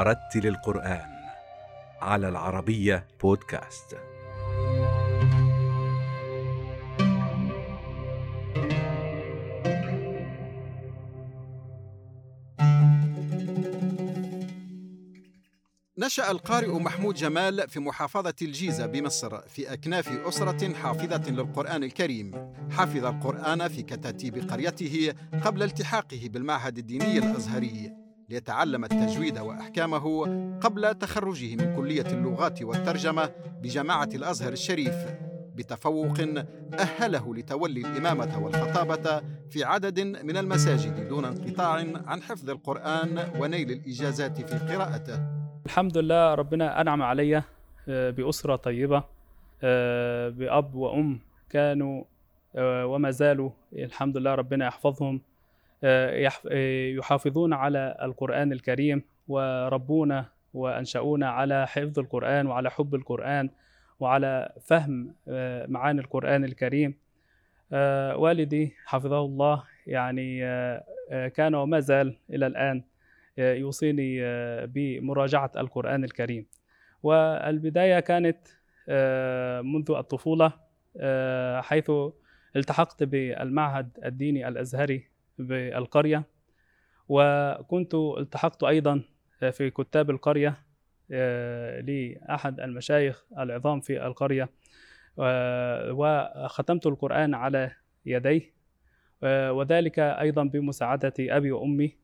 ورتل القرآن على العربية بودكاست. نشأ القارئ محمود جمال في محافظة الجيزة بمصر في أكناف أسرة حافظة للقرآن الكريم حفظ القرآن في كتاتيب قريته قبل التحاقه بالمعهد الديني الأزهري ليتعلم التجويد وأحكامه قبل تخرجه من كلية اللغات والترجمة بجامعة الأزهر الشريف بتفوق أهله لتولي الإمامة والخطابة في عدد من المساجد دون انقطاع عن حفظ القرآن ونيل الإجازات في قراءته. الحمد لله ربنا أنعم علي بأسرة طيبة بأب وأم كانوا وما زالوا الحمد لله ربنا يحفظهم. يحافظون على القرآن الكريم وربونا وأنشأونا على حفظ القرآن وعلى حب القرآن وعلى فهم معاني القرآن الكريم. والدي حفظه الله يعني كان وما زال إلى الآن يوصيني بمراجعة القرآن الكريم. والبداية كانت منذ الطفولة حيث التحقت بالمعهد الديني الأزهري بالقرية وكنت التحقت أيضا في كتاب القرية لأحد المشايخ العظام في القرية وختمت القرآن على يديه وذلك أيضا بمساعدة أبي وأمي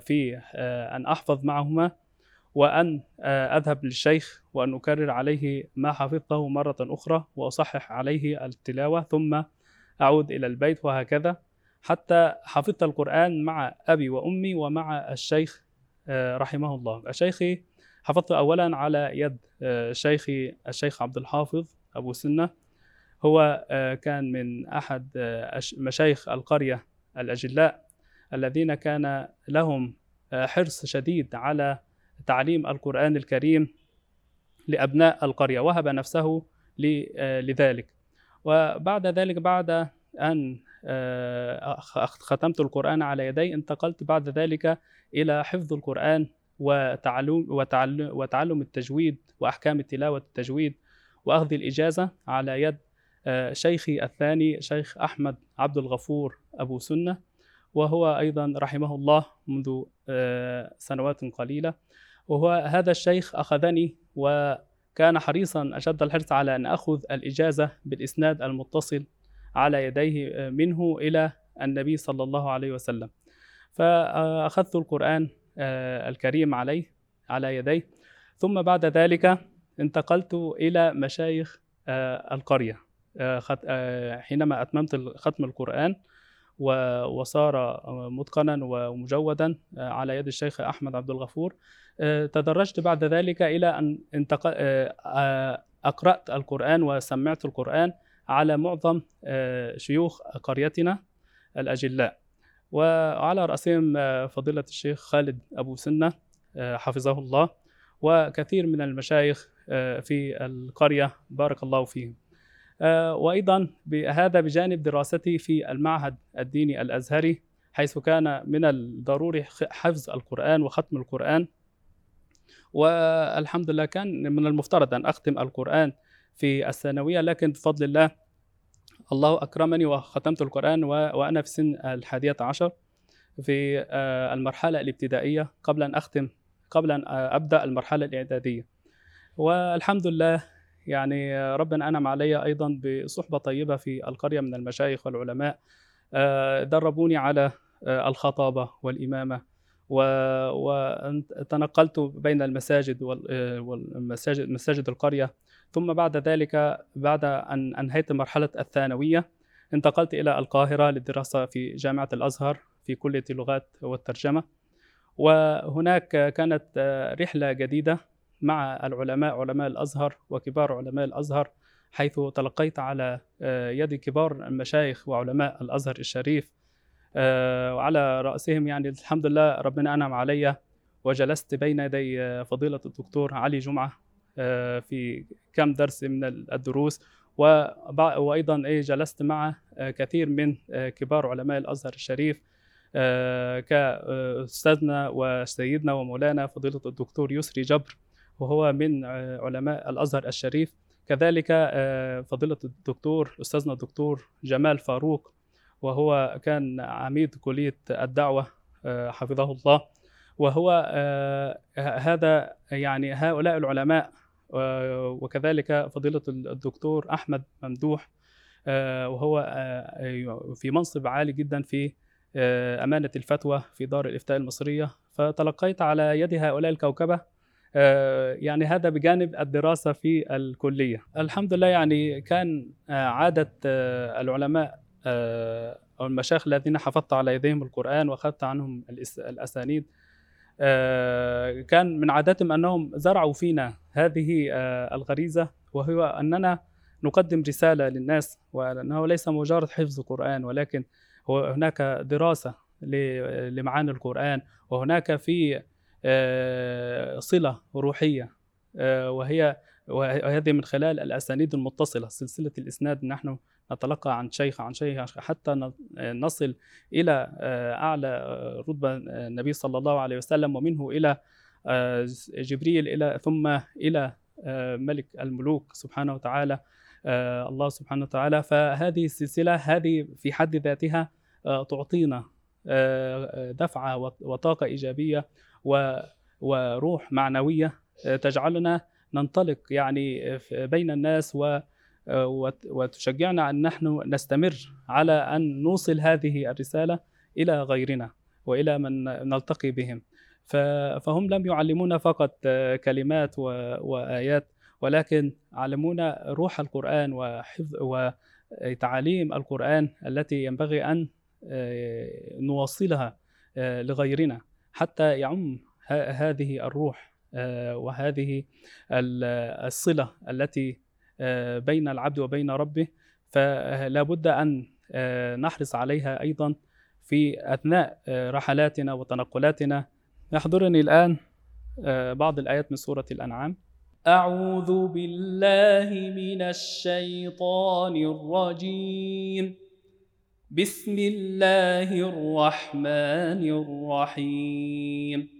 في أن أحفظ معهما وأن أذهب للشيخ وأن أكرر عليه ما حفظته مرة أخرى وأصحح عليه التلاوة ثم أعود إلى البيت وهكذا. حتى حفظت القرآن مع أبي وأمي ومع الشيخ رحمه الله. شيخي حفظت أولا على يد شيخي الشيخ عبد الحافظ أبو سنة. هو كان من أحد مشايخ القرية الأجلاء الذين كان لهم حرص شديد على تعليم القرآن الكريم لأبناء القرية. وهب نفسه لذلك. وبعد ذلك بعد أن ختمت القرآن على يدي انتقلت بعد ذلك إلى حفظ القرآن وتعلم, وتعلم, وتعلم التجويد وأحكام التلاوة التجويد وأخذ الإجازة على يد شيخي الثاني شيخ أحمد عبد الغفور أبو سنة وهو أيضا رحمه الله منذ سنوات قليلة. وهو هذا الشيخ أخذني وكان حريصا أشد الحرص على أن أخذ الإجازة بالإسناد المتصل على يديه منه إلى النبي صلى الله عليه وسلم. فأخذت القرآن الكريم عليه على يديه. ثم بعد ذلك انتقلت إلى مشايخ القرية. حينما أتممت ختم القرآن وصار متقنا ومجودا على يد الشيخ أحمد عبد الغفور تدرجت بعد ذلك إلى أن أقرأت القرآن وسمعت القرآن. على معظم شيوخ قريتنا الأجلاء. وعلى رأسهم فضيلة الشيخ خالد أبو سنة حفظه الله وكثير من المشايخ في القرية بارك الله فيهم. وأيضا هذا بجانب دراستي في المعهد الديني الأزهري حيث كان من الضروري حفظ القرآن وختم القرآن. والحمد لله كان من المفترض أن أختم القرآن في الثانوية لكن بفضل الله الله أكرمني وختمت القرآن وأنا في سن الحادية عشر في المرحلة الابتدائية قبل أن أختم قبل أن أبدأ المرحلة الإعدادية. والحمد لله يعني ربنا أنعم علي أيضا بصحبة طيبة في القرية من المشايخ والعلماء دربوني على الخطابة والإمامة وتنقلت بين المساجد والمساجد مساجد القرية ثم بعد ذلك بعد أن أنهيت مرحلة الثانوية انتقلت إلى القاهرة للدراسة في جامعة الأزهر في كلية اللغات والترجمة. وهناك كانت رحلة جديدة مع العلماء علماء الأزهر وكبار علماء الأزهر حيث تلقيت على يد كبار المشايخ وعلماء الأزهر الشريف. وعلى رأسهم يعني الحمد لله ربنا أنعم علي وجلست بين يدي فضيلة الدكتور علي جمعة في كم درس من الدروس. وأيضا إيه جلست مع كثير من كبار علماء الأزهر الشريف كأستاذنا وسيدنا ومولانا فضيلة الدكتور يسري جبر وهو من علماء الأزهر الشريف. كذلك فضيلة الدكتور أستاذنا الدكتور جمال فاروق وهو كان عميد كلية الدعوة حفظه الله. وهو هذا يعني هؤلاء العلماء وكذلك فضيلة الدكتور أحمد ممدوح وهو في منصب عالي جدا في أمانة الفتوى في دار الإفتاء المصرية. فتلقيت على يد هؤلاء الكوكبة يعني هذا بجانب الدراسة في الكلية. الحمد لله يعني كان عادة العلماء أو المشايخ الذين حفظت على يديهم القرآن وأخذت عنهم الأسانيد كان من عاداتهم أنهم زرعوا فينا هذه الغريزة وهو أننا نقدم رسالة للناس وأنه ليس مجرد حفظ قرآن ولكن هناك دراسة لمعاني القرآن وهناك في صلة روحية وهي وهذه من خلال الأسانيد المتصلة سلسلة الإسناد نحن نتلقى عن شيخ عن شيخ حتى نصل إلى أعلى رتبة النبي صلى الله عليه وسلم ومنه إلى جبريل إلى ثم إلى ملك الملوك سبحانه وتعالى الله سبحانه وتعالى. فهذه السلسلة هذه في حد ذاتها تعطينا دفعة وطاقة إيجابية وروح معنوية تجعلنا ننطلق يعني بين الناس و وتشجعنا أن نحن نستمر على أن نوصل هذه الرسالة إلى غيرنا وإلى من نلتقي بهم. فهم لم يعلمونا فقط كلمات وآيات ولكن علمونا روح القرآن وحفظ وتعاليم القرآن التي ينبغي أن نوصلها لغيرنا حتى يعم هذه الروح وهذه الصلة التي بين العبد وبين ربه فلا بد أن نحرص عليها أيضا في أثناء رحلاتنا وتنقلاتنا. يحضرني الآن بعض الآيات من سورة الأنعام. أعوذ بالله من الشيطان الرجيم. بسم الله الرحمن الرحيم.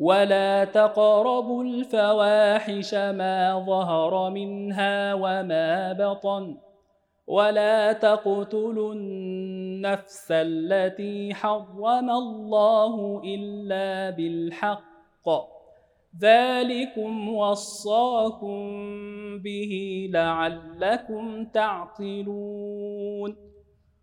ولا تقربوا الفواحش ما ظهر منها وما بطن ولا تقتلوا النفس التي حرم الله إلا بالحق ذلكم وصاكم به لعلكم تعقلون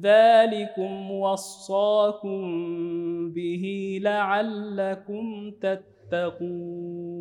ذلكم وصاكم به لعلكم تتقون.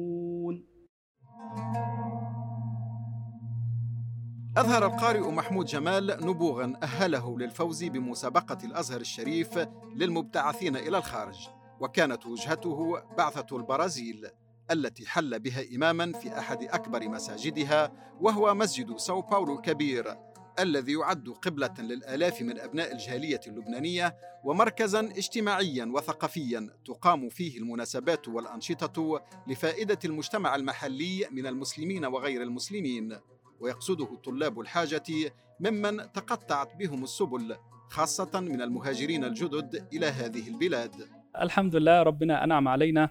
أظهر القارئ محمود جمال نبوغا أهله للفوز بمسابقة الأزهر الشريف للمبتعثين إلى الخارج وكانت وجهته بعثة البرازيل التي حل بها إماما في أحد أكبر مساجدها وهو مسجد ساو باولو الكبير. الذي يعد قبلة للآلاف من أبناء الجالية اللبنانية ومركزا اجتماعيا وثقافيا تقام فيه المناسبات والأنشطة لفائدة المجتمع المحلي من المسلمين وغير المسلمين. ويقصده طلاب الحاجة ممن تقطعت بهم السبل خاصة من المهاجرين الجدد إلى هذه البلاد. الحمد لله ربنا أنعم علينا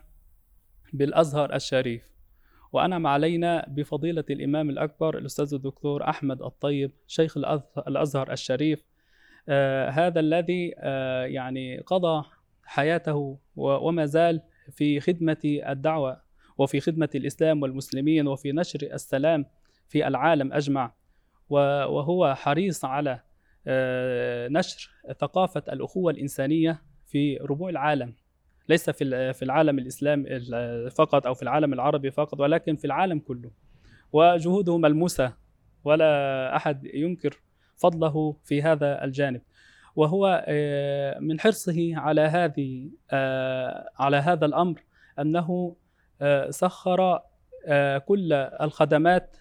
بالأزهر الشريف. وأنعم علينا بفضيلة الإمام الأكبر الأستاذ الدكتور أحمد الطيب شيخ الأزهر الشريف. آه هذا الذي آه يعني قضى حياته وما زال في خدمة الدعوة وفي خدمة الإسلام والمسلمين وفي نشر السلام في العالم أجمع. وهو حريص على آه نشر ثقافة الأخوة الإنسانية في ربوع العالم. ليس في في العالم الاسلامي فقط أو في العالم العربي فقط ولكن في العالم كله. وجهوده ملموسة ولا أحد ينكر فضله في هذا الجانب. وهو آه، من حرصه على هذه آه، على هذا الأمر أنه آه، سخر كل الخدمات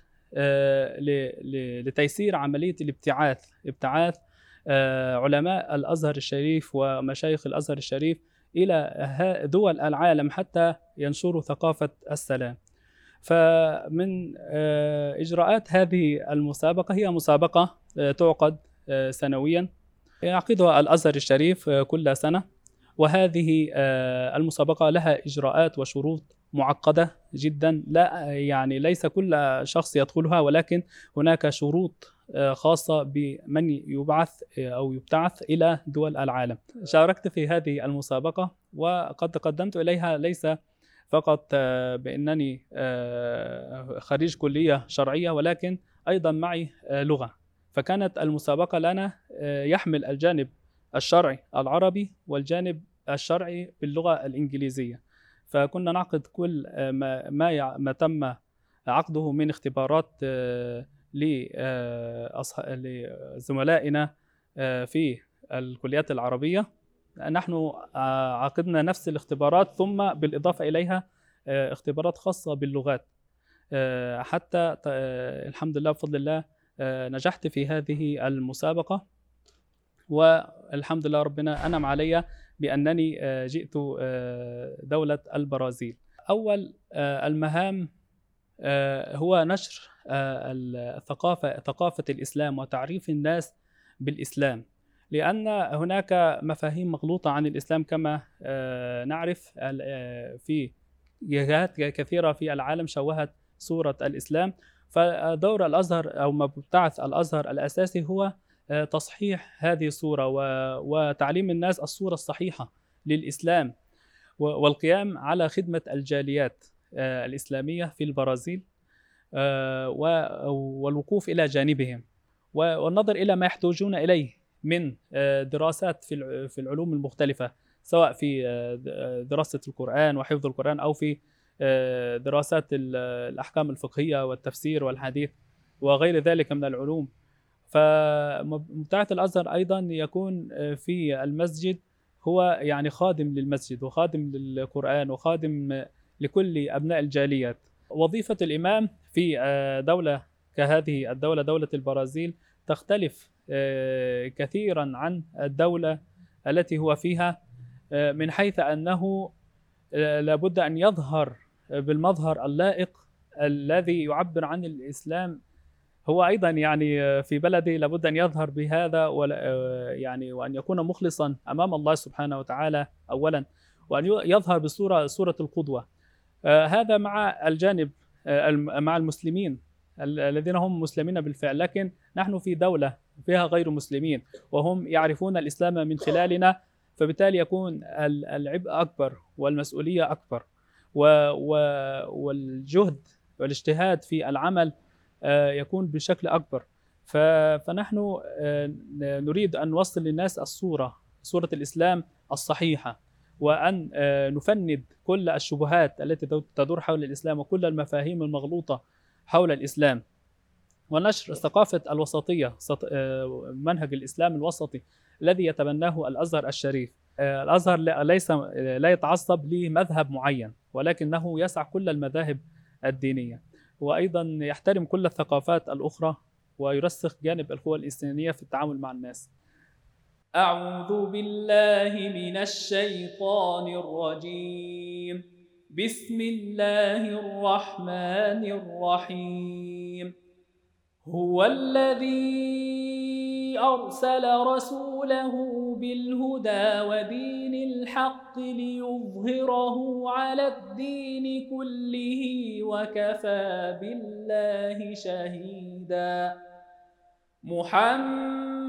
لتيسير عملية الابتعاث. ابتعاث علماء الأزهر الشريف ومشايخ الأزهر الشريف إلى دول العالم حتى ينشروا ثقافة السلام. فمن آه، إجراءات هذه المسابقة هي مسابقة آه، تعقد آه، سنويا. يعقدها الأزهر الشريف كل سنة. وهذه المسابقة لها إجراءات وشروط معقدة جدا. لا يعني ليس كل شخص يدخلها ولكن هناك شروط خاصة بمن يبعث أو يبتعث إلى دول العالم. شاركت في هذه المسابقة وقد تقدمت إليها ليس فقط بأنني خريج كلية شرعية ولكن أيضا معي لغة. فكانت المسابقة لنا يحمل الجانب الشرعي العربي والجانب الشرعي باللغة الإنجليزية. فكنا نعقد كل ما ما تم عقده من اختبارات آه، لزملائنا آه، في الكليات العربية. نحن آه، عقدنا نفس الاختبارات ثم بالإضافة إليها اختبارات خاصة باللغات. حتى الحمد لله بفضل الله نجحت في هذه المسابقة. والحمد لله ربنا أنعم علي بأنني جئت دولة البرازيل. أول المهام هو نشر آه، الثقافة ثقافة الإسلام وتعريف الناس بالإسلام لأن هناك مفاهيم مغلوطة عن الإسلام كما آه، نعرف آه، في جهات كثيرة في العالم شوهت صورة الإسلام. فدور الأزهر أو مبتعث الأزهر الأساسي هو تصحيح هذه الصورة وتعليم الناس الصورة الصحيحة للإسلام والقيام على خدمة الجاليات. الإسلامية في البرازيل آه، والوقوف إلى جانبهم. والنظر إلى ما يحتاجون إليه من آه، دراسات في العلوم المختلفة سواء في آه، دراسة القرآن وحفظ القرآن أو في دراسات الأحكام الفقهية والتفسير والحديث وغير ذلك من العلوم. فمبتعث الأزهر أيضا يكون في المسجد هو يعني خادم للمسجد وخادم للقرآن وخادم لكل أبناء الجاليات. وظيفة الإمام في آه، دولة كهذه الدولة دولة البرازيل تختلف آه، كثيرا عن الدولة التي هو فيها آه، من حيث أنه لابد أن يظهر بالمظهر اللائق الذي يعبر عن الإسلام. هو أيضا يعني في بلده لابد أن يظهر بهذا يعني وأن يكون مخلصا أمام الله سبحانه وتعالى أولا وأن يظهر بصورة صورة القدوة. هذا مع الجانب آه، مع المسلمين الذين هم مسلمين بالفعل. لكن نحن في دولة فيها غير مسلمين وهم يعرفون الإسلام من خلالنا فبالتالي يكون العبء أكبر والمسؤولية أكبر. والجهد والاجتهاد في العمل آه، يكون بشكل أكبر. فنحن نريد أن نوصل للناس الصورة صورة الإسلام الصحيحة. وأن آه، نفند كل الشبهات التي تدور حول الإسلام وكل المفاهيم المغلوطة حول الإسلام. ونشر ثقافة الوسطية آه، منهج الإسلام الوسطي الذي يتبناه الأزهر الشريف. آه، الأزهر ليس لا يتعصب لمذهب معين ولكنه يسع كل المذاهب الدينية. وأيضا يحترم كل الثقافات الأخرى ويرسخ جانب القوة الإنسانية في التعامل مع الناس. أعوذ بالله من الشيطان الرجيم. بسم الله الرحمن الرحيم. هو الذي أرسل رسوله بالهدى ودين الحق ليظهره على الدين كله وكفى بالله شهيدا. محمد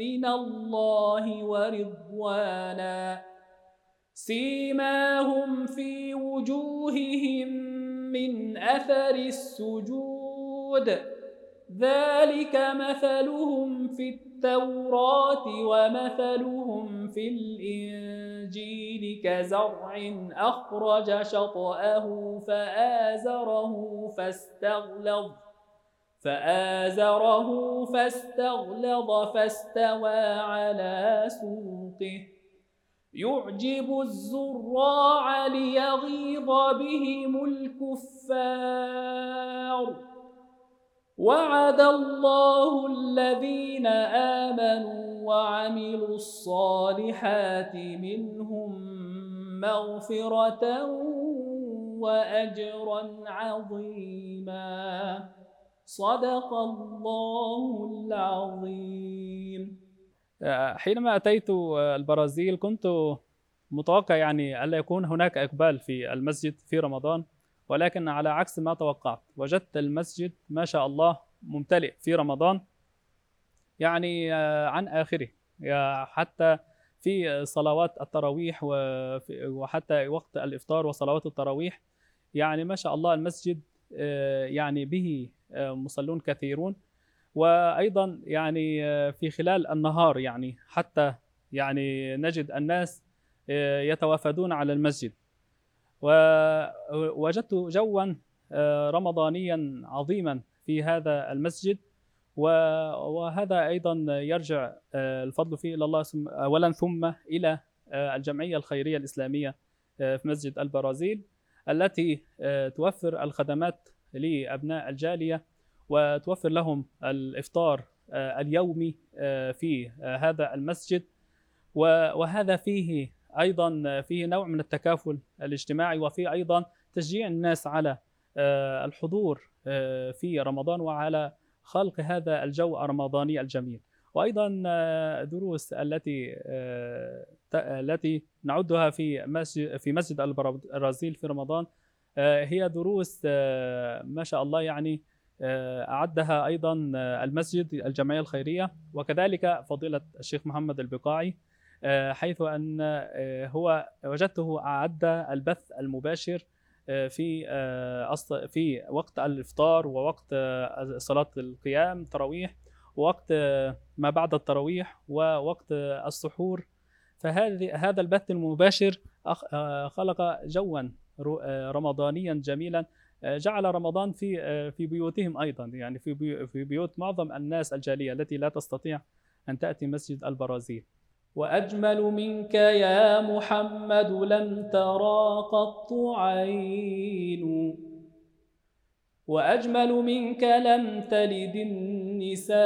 من الله ورضوانا. سيماهم في وجوههم من أثر السجود. ذلك مثلهم في التوراة ومثلهم في الإنجيل كزرع أخرج شطأه فآزره فاستغلظ. فآزره فاستغلظ فاستوى على سوقه. يعجب الزراع ليغيظ بهم الكفار. وعد الله الذين آمنوا وعملوا الصالحات منهم مغفرة وأجرا عظيما. صدق الله العظيم. حينما أتيت البرازيل كنت متوقع يعني ألا يكون هناك إقبال في المسجد في رمضان ولكن على عكس ما توقعت وجدت المسجد ما شاء الله ممتلئ في رمضان يعني عن آخره حتى في صلوات التراويح وحتى وقت الإفطار وصلوات التراويح يعني ما شاء الله المسجد يعني به مصلون كثيرون. وأيضا يعني في خلال النهار يعني حتى يعني نجد الناس يتوافدون على المسجد. ووجدت جوا رمضانيا عظيما في هذا المسجد. وهذا أيضا يرجع الفضل فيه إلى الله اولا ثم إلى الجمعية الخيرية الإسلامية في مسجد البرازيل التي توفر الخدمات لأبناء الجالية وتوفر لهم الإفطار اليومي في هذا المسجد. وهذا فيه أيضا فيه نوع من التكافل الاجتماعي وفيه أيضا تشجيع الناس على الحضور في رمضان وعلى خلق هذا الجو الرمضاني الجميل. وأيضا دروس التي التي نعدها في مسجد في مسجد البرازيل في رمضان هي دروس ما شاء الله يعني أعدها أيضا المسجد الجمعية الخيرية وكذلك فضيلة الشيخ محمد البقاعي حيث أن هو وجدته أعد البث المباشر في في وقت الإفطار ووقت صلاة القيام تراويح ووقت ما بعد التراويح ووقت السحور. فهذه هذا البث المباشر خلق جوا. رمضانيا جميلا. جعل رمضان في في بيوتهم أيضا. يعني في في بيوت معظم الناس الجالية التي لا تستطيع أن تأتي مسجد البرازيل. وأجمل منك يا محمد لم ترى قط عين وأجمل منك لم تلد النساء.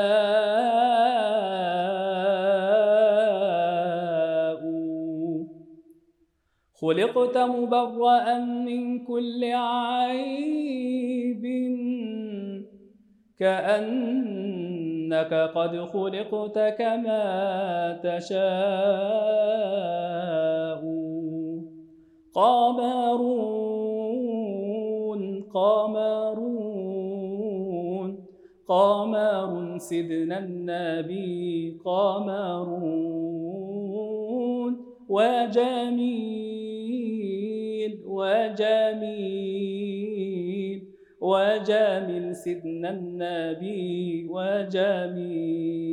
خلقت مبرأ من كل عيب كأنك قد خلقت كما تشاء قمرون قمرون قمر سيدنا النبي قمرون وجميل وجميل وجامل سيدنا النبي وجميل.